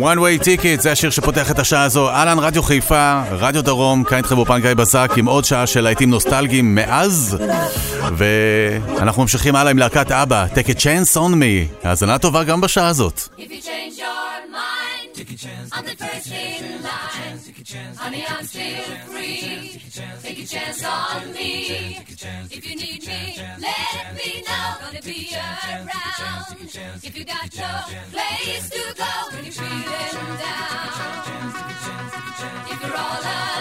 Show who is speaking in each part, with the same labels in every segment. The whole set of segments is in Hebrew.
Speaker 1: One way ticket,
Speaker 2: זה השיר שפותח את השעה הזו. אהלן, רדיו חיפה, רדיו דרום, כאן איתכם באופן גיא בזק עם עוד שעה של להיטים נוסטלגיים מאז. ואנחנו ממשיכים הלאה עם להקת אבא, Take a chance on me. האזנה טובה גם בשעה הזאת.
Speaker 3: If you change your mind Take a chance. I'm the first in line. Honey, I'm still free. Take a chance on me. If you need me, let me know. Gonna be around. If you got no place to go when you're feeling down. If you're all alone.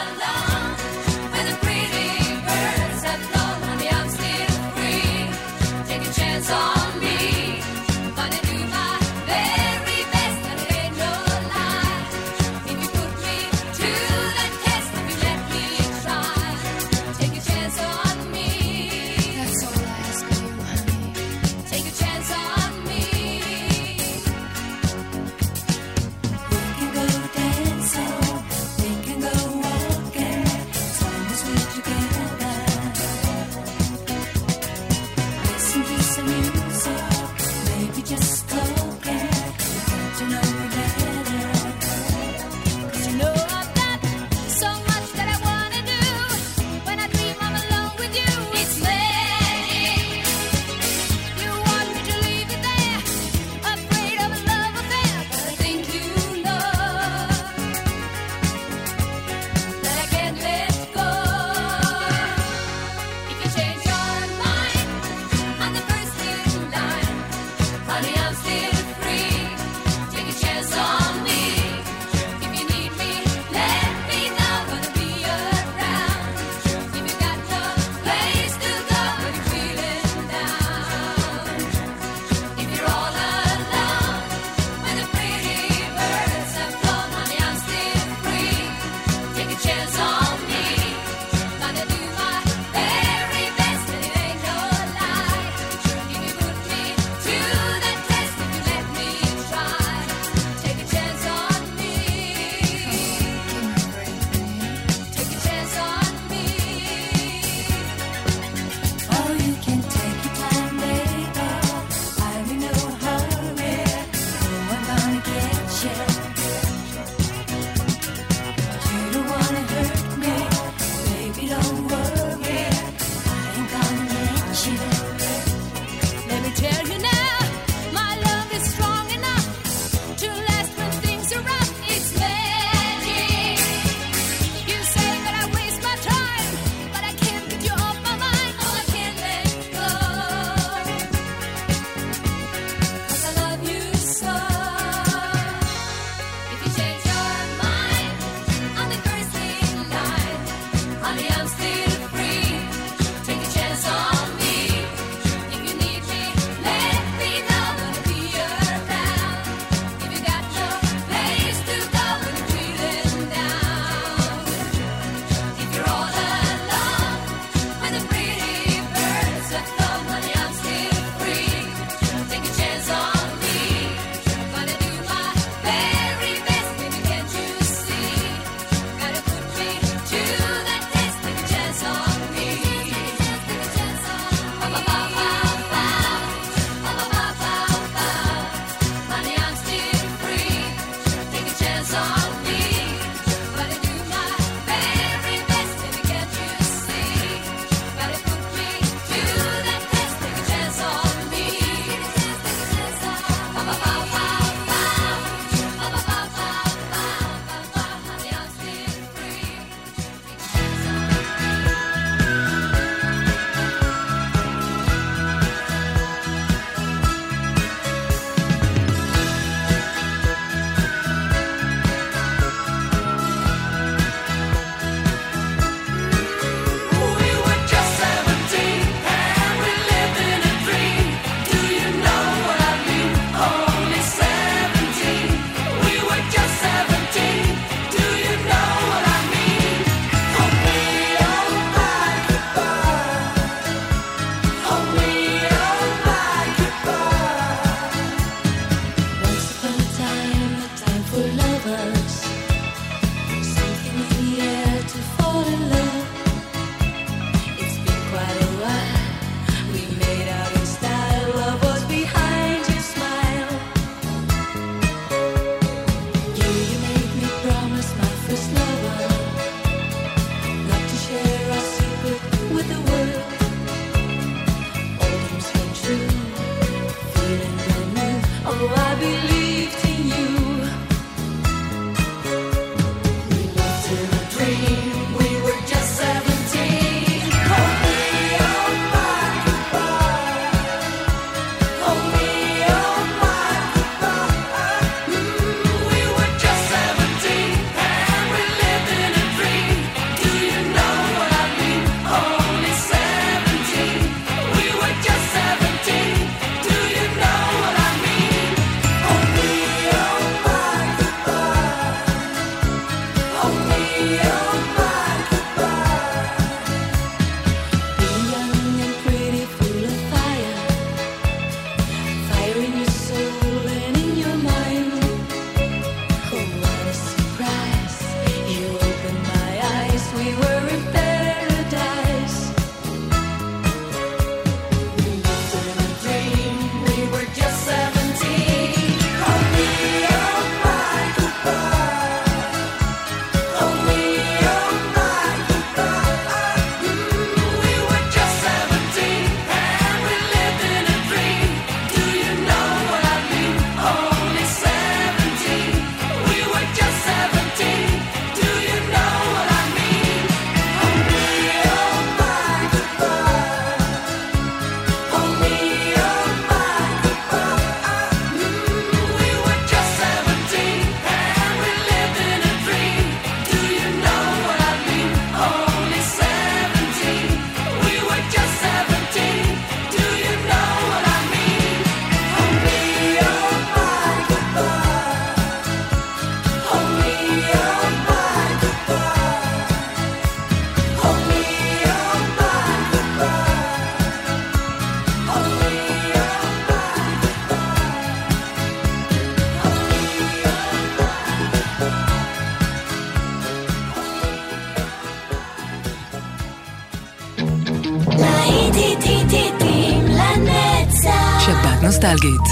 Speaker 3: Oh, I
Speaker 4: believe.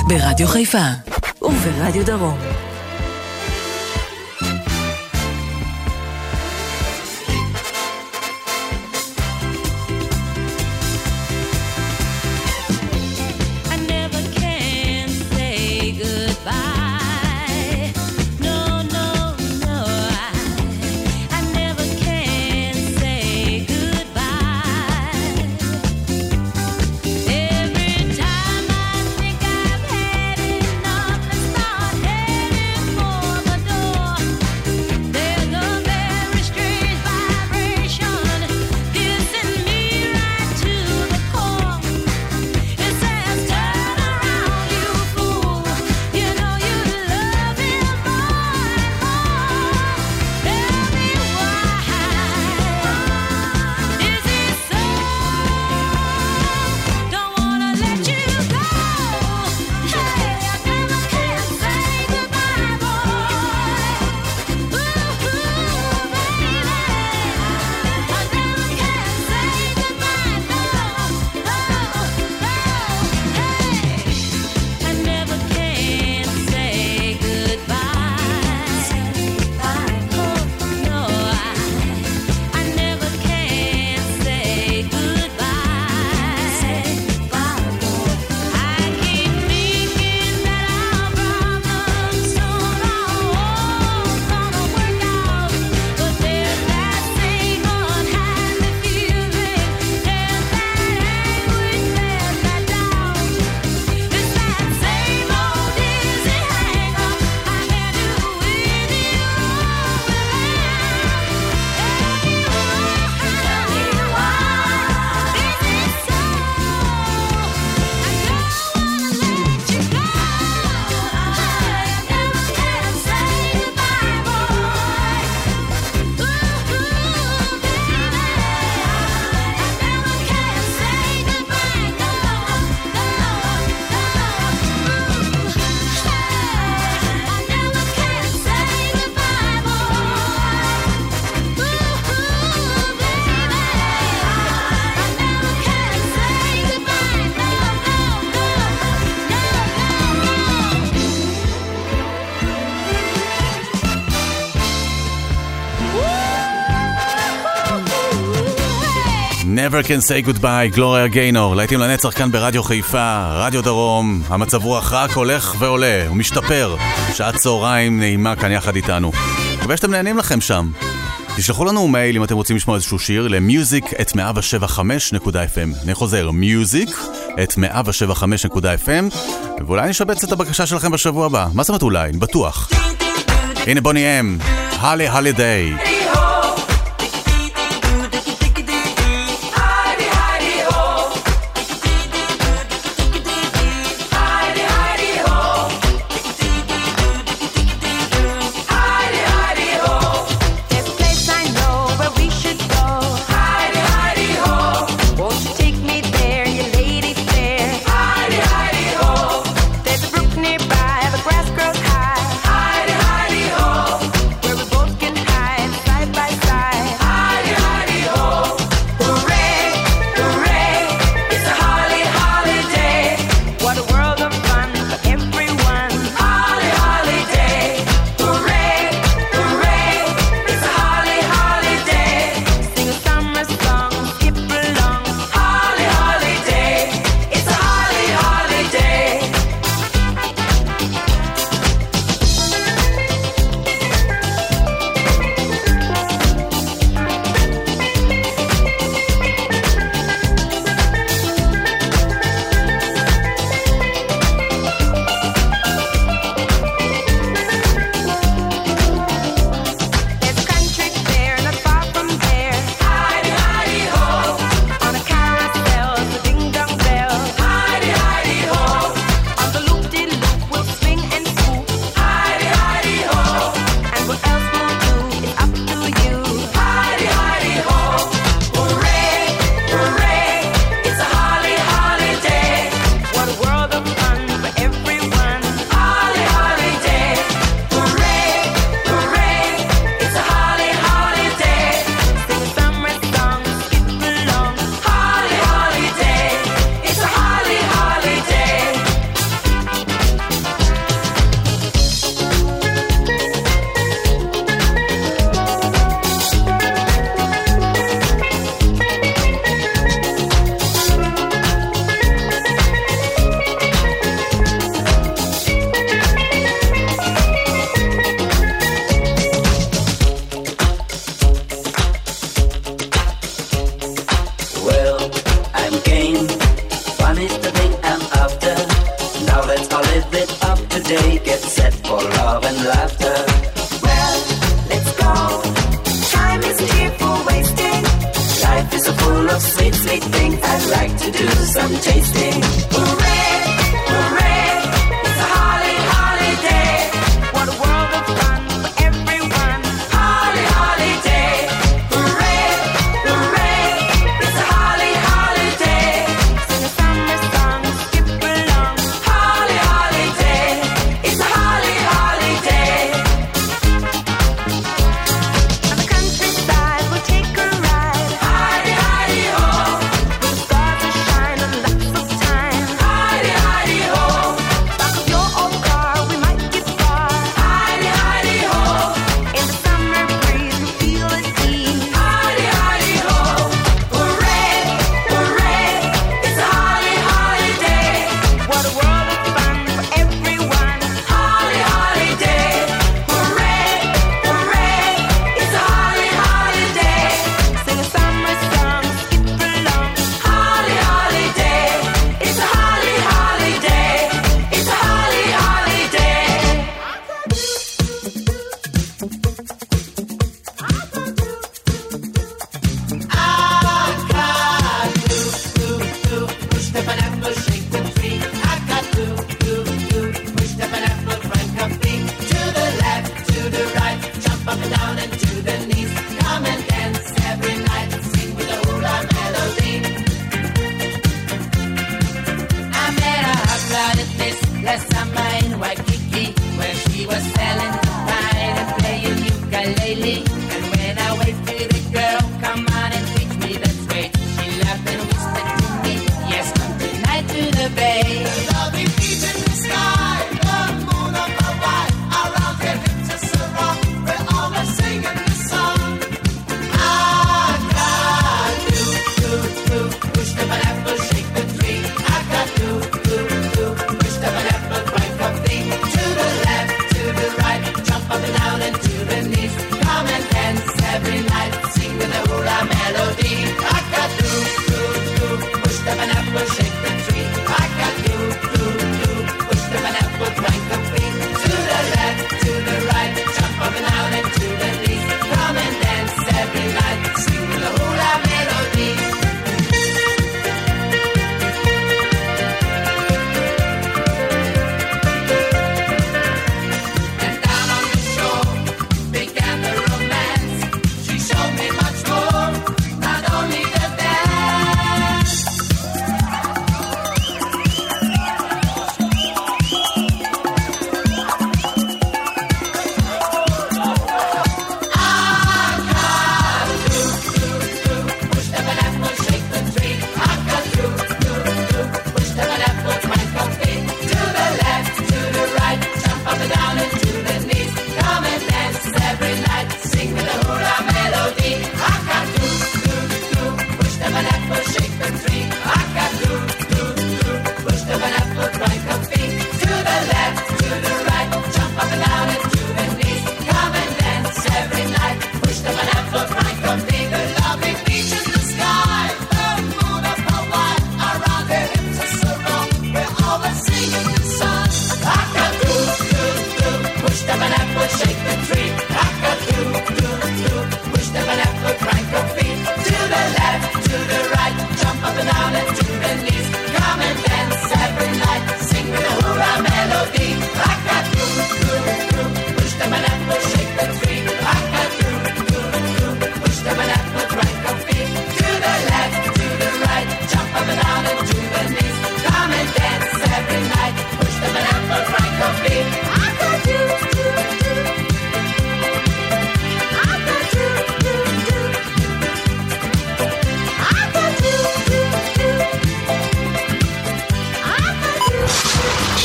Speaker 4: ברדיו חיפה וברדיו דרום.
Speaker 5: Never Can Say Goodbye,
Speaker 2: גלוריה גיינור, להיטים לנצח כאן ברדיו חיפה, רדיו דרום, המצב רוח רק הולך ועולה, הוא משתפר, שעת צהריים נעימה כאן יחד איתנו. מקווה שאתם נהנים לכם שם. תשלחו לנו מייל אם אתם רוצים לשמוע איזשהו שיר למיוזיק את 175.fm. אני חוזר, מיוזיק את 175.fm, ואולי אני אשבץ את הבקשה שלכם בשבוע הבא. מה זאת אומרת אולי? בטוח. הנה בוני אם, הלי
Speaker 6: הלי דיי.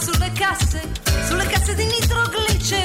Speaker 1: sulle casse, sulle casse di nitroglice.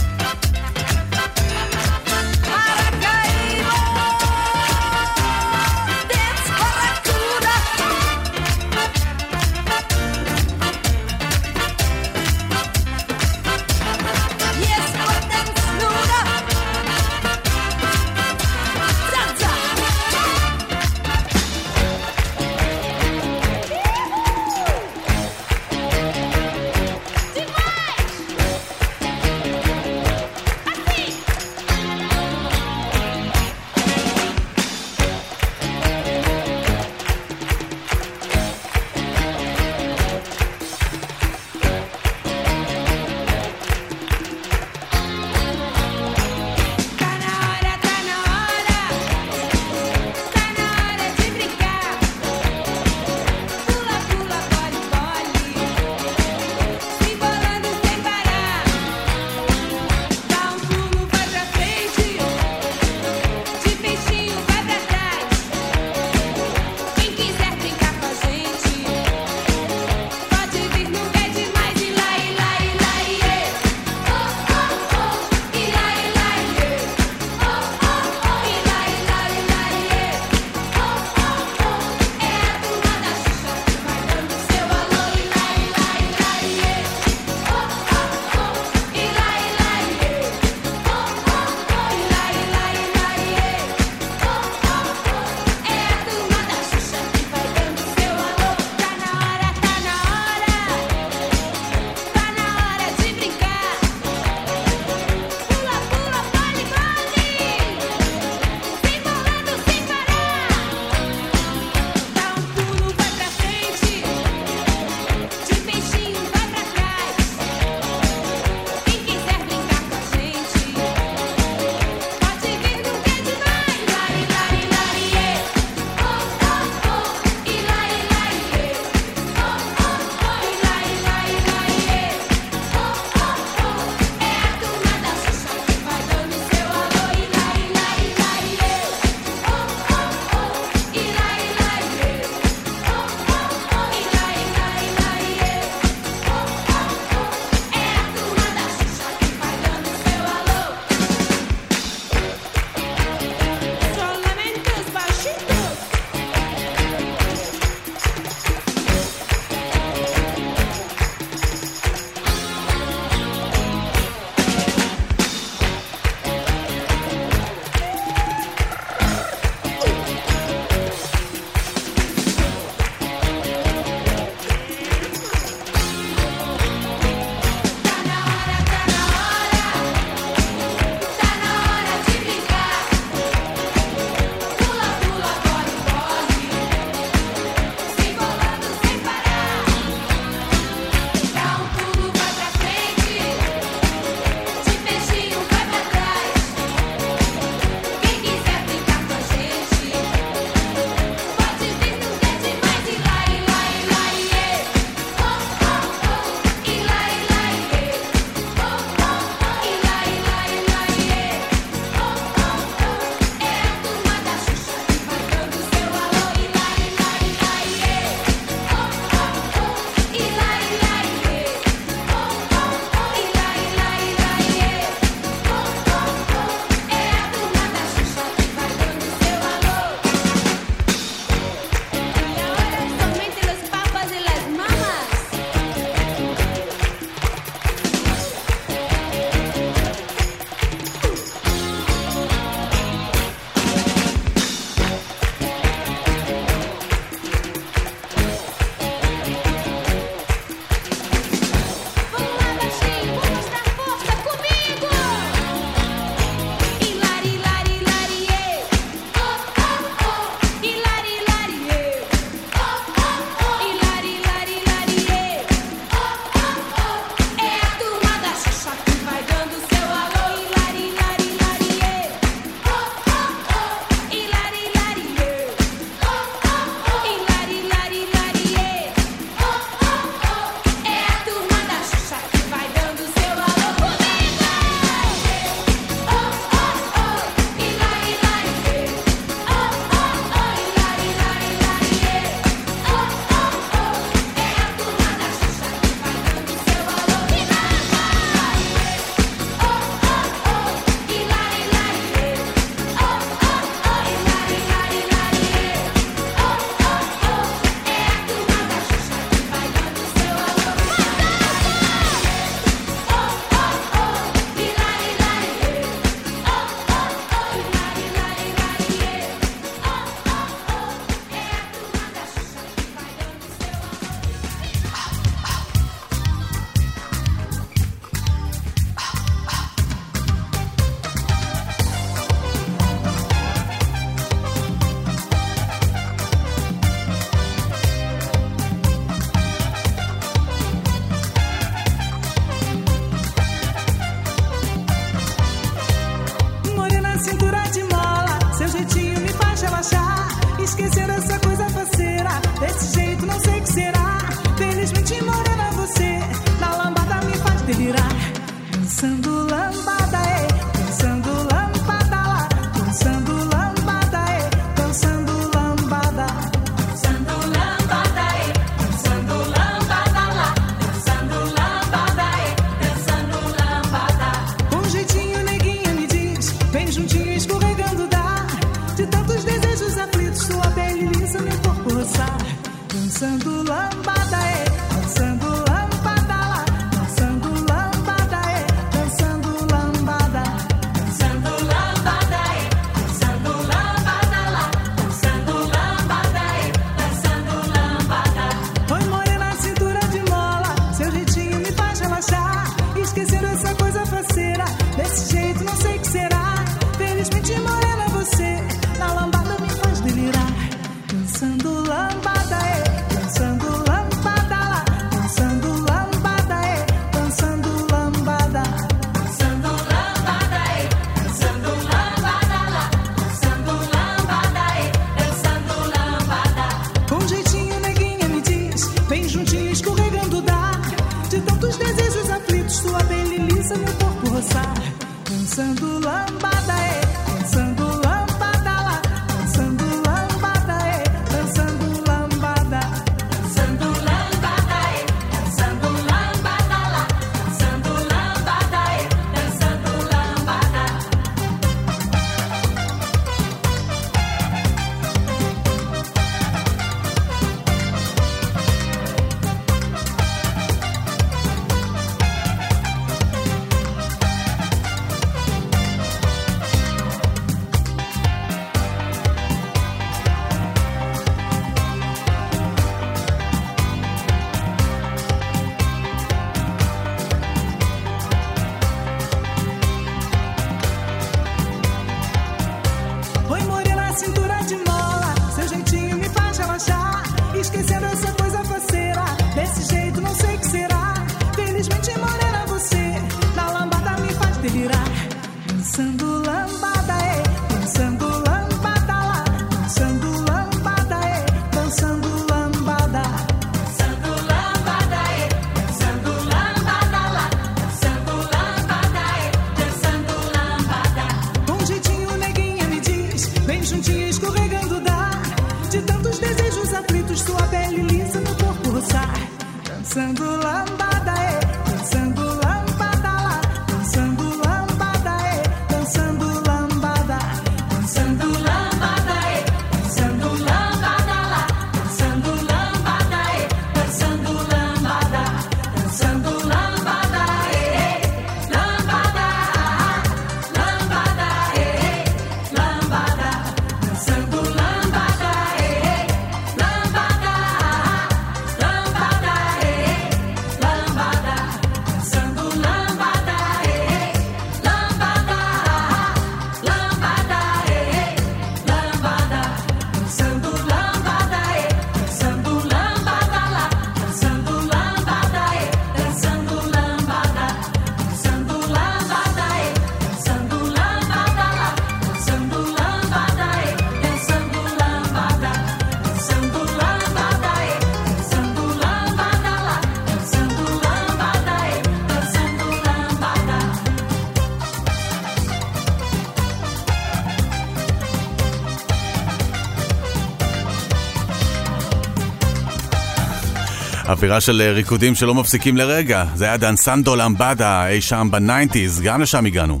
Speaker 2: אווירה של אה, ריקודים שלא מפסיקים לרגע. זה היה Dançando Lambada אי שם ב nineties, גם לשם הגענו.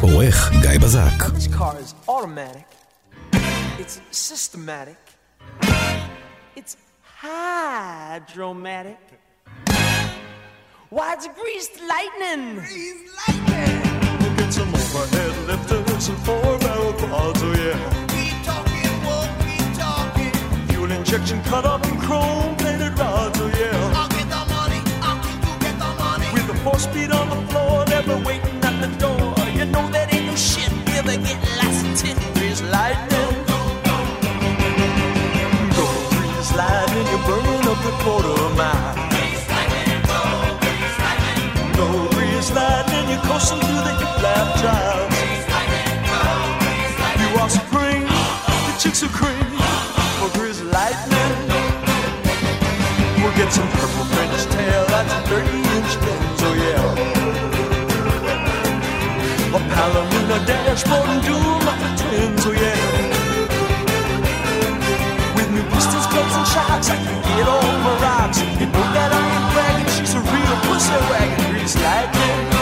Speaker 7: עורך גיא בזק.
Speaker 8: It's systematic. It's hydromatic. Why, it's greased lightning. Greased lightning.
Speaker 9: We'll get some overhead lifters and four barrel quads, oh yeah. Injection cut up in chrome plated rods, oh yeah.
Speaker 8: I'll get the money. I'll keep you get the money.
Speaker 9: With the four speed on the floor, never waiting at the door.
Speaker 8: You know that ain't no shit. Never get lost in tin. Greased lightning.
Speaker 9: Go breeze lightning, you're burning up the quarter mile. Go breeze lightning, you're coasting through the hip lap drive. You are spring, the chicks are cream lightning. We'll get some purple French tail, that's 30 inch things, oh yeah. A Palomino dashboard and doom of the twins, oh yeah. With new pistols, clubs, and shocks, I can get over rocks. You know that I ain't bragging, she's a real pussy wagon, grease lightning.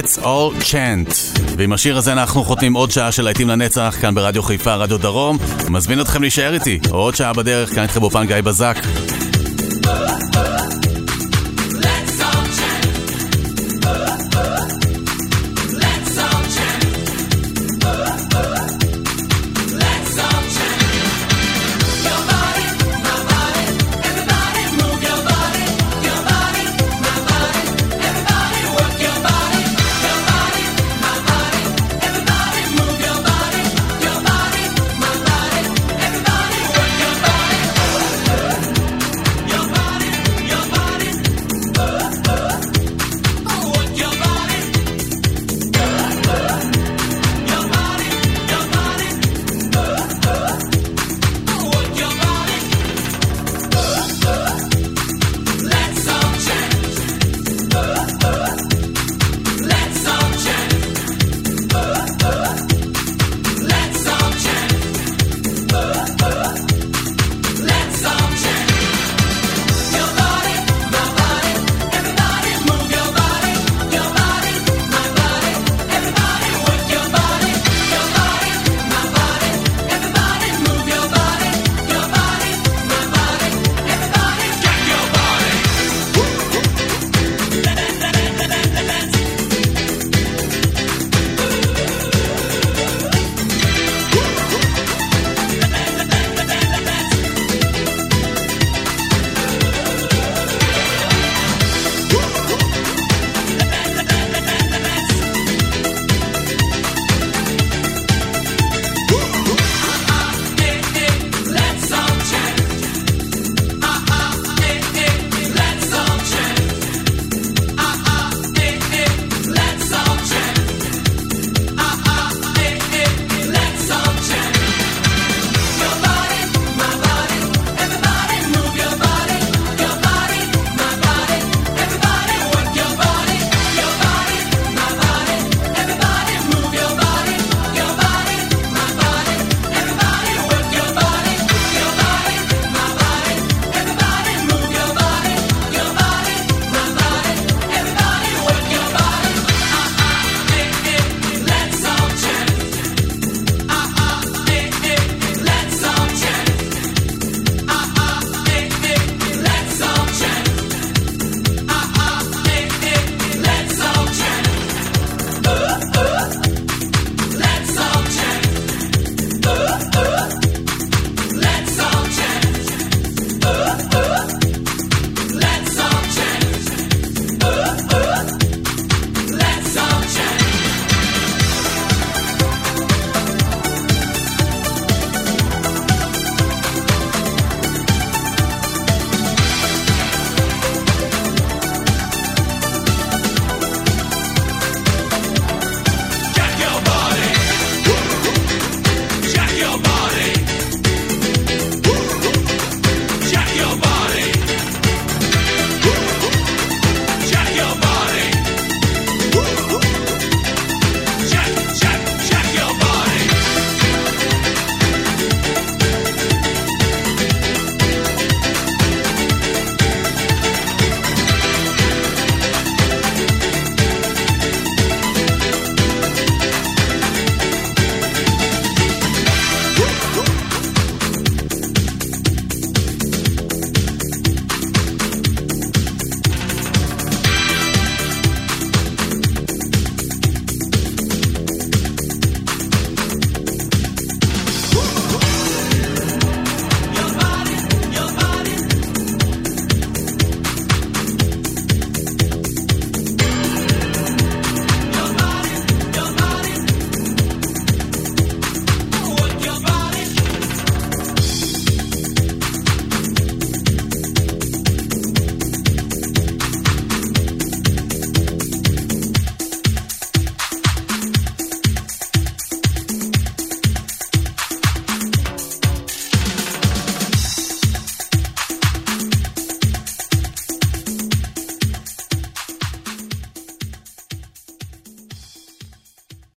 Speaker 2: Let's All Chant. ועם השיר הזה אנחנו חותמים עוד שעה של להיטים לנצח כאן ברדיו חיפה, רדיו דרום. מזמין אתכם להישאר איתי, עוד שעה בדרך, כאן איתכם באופן גיא בזק.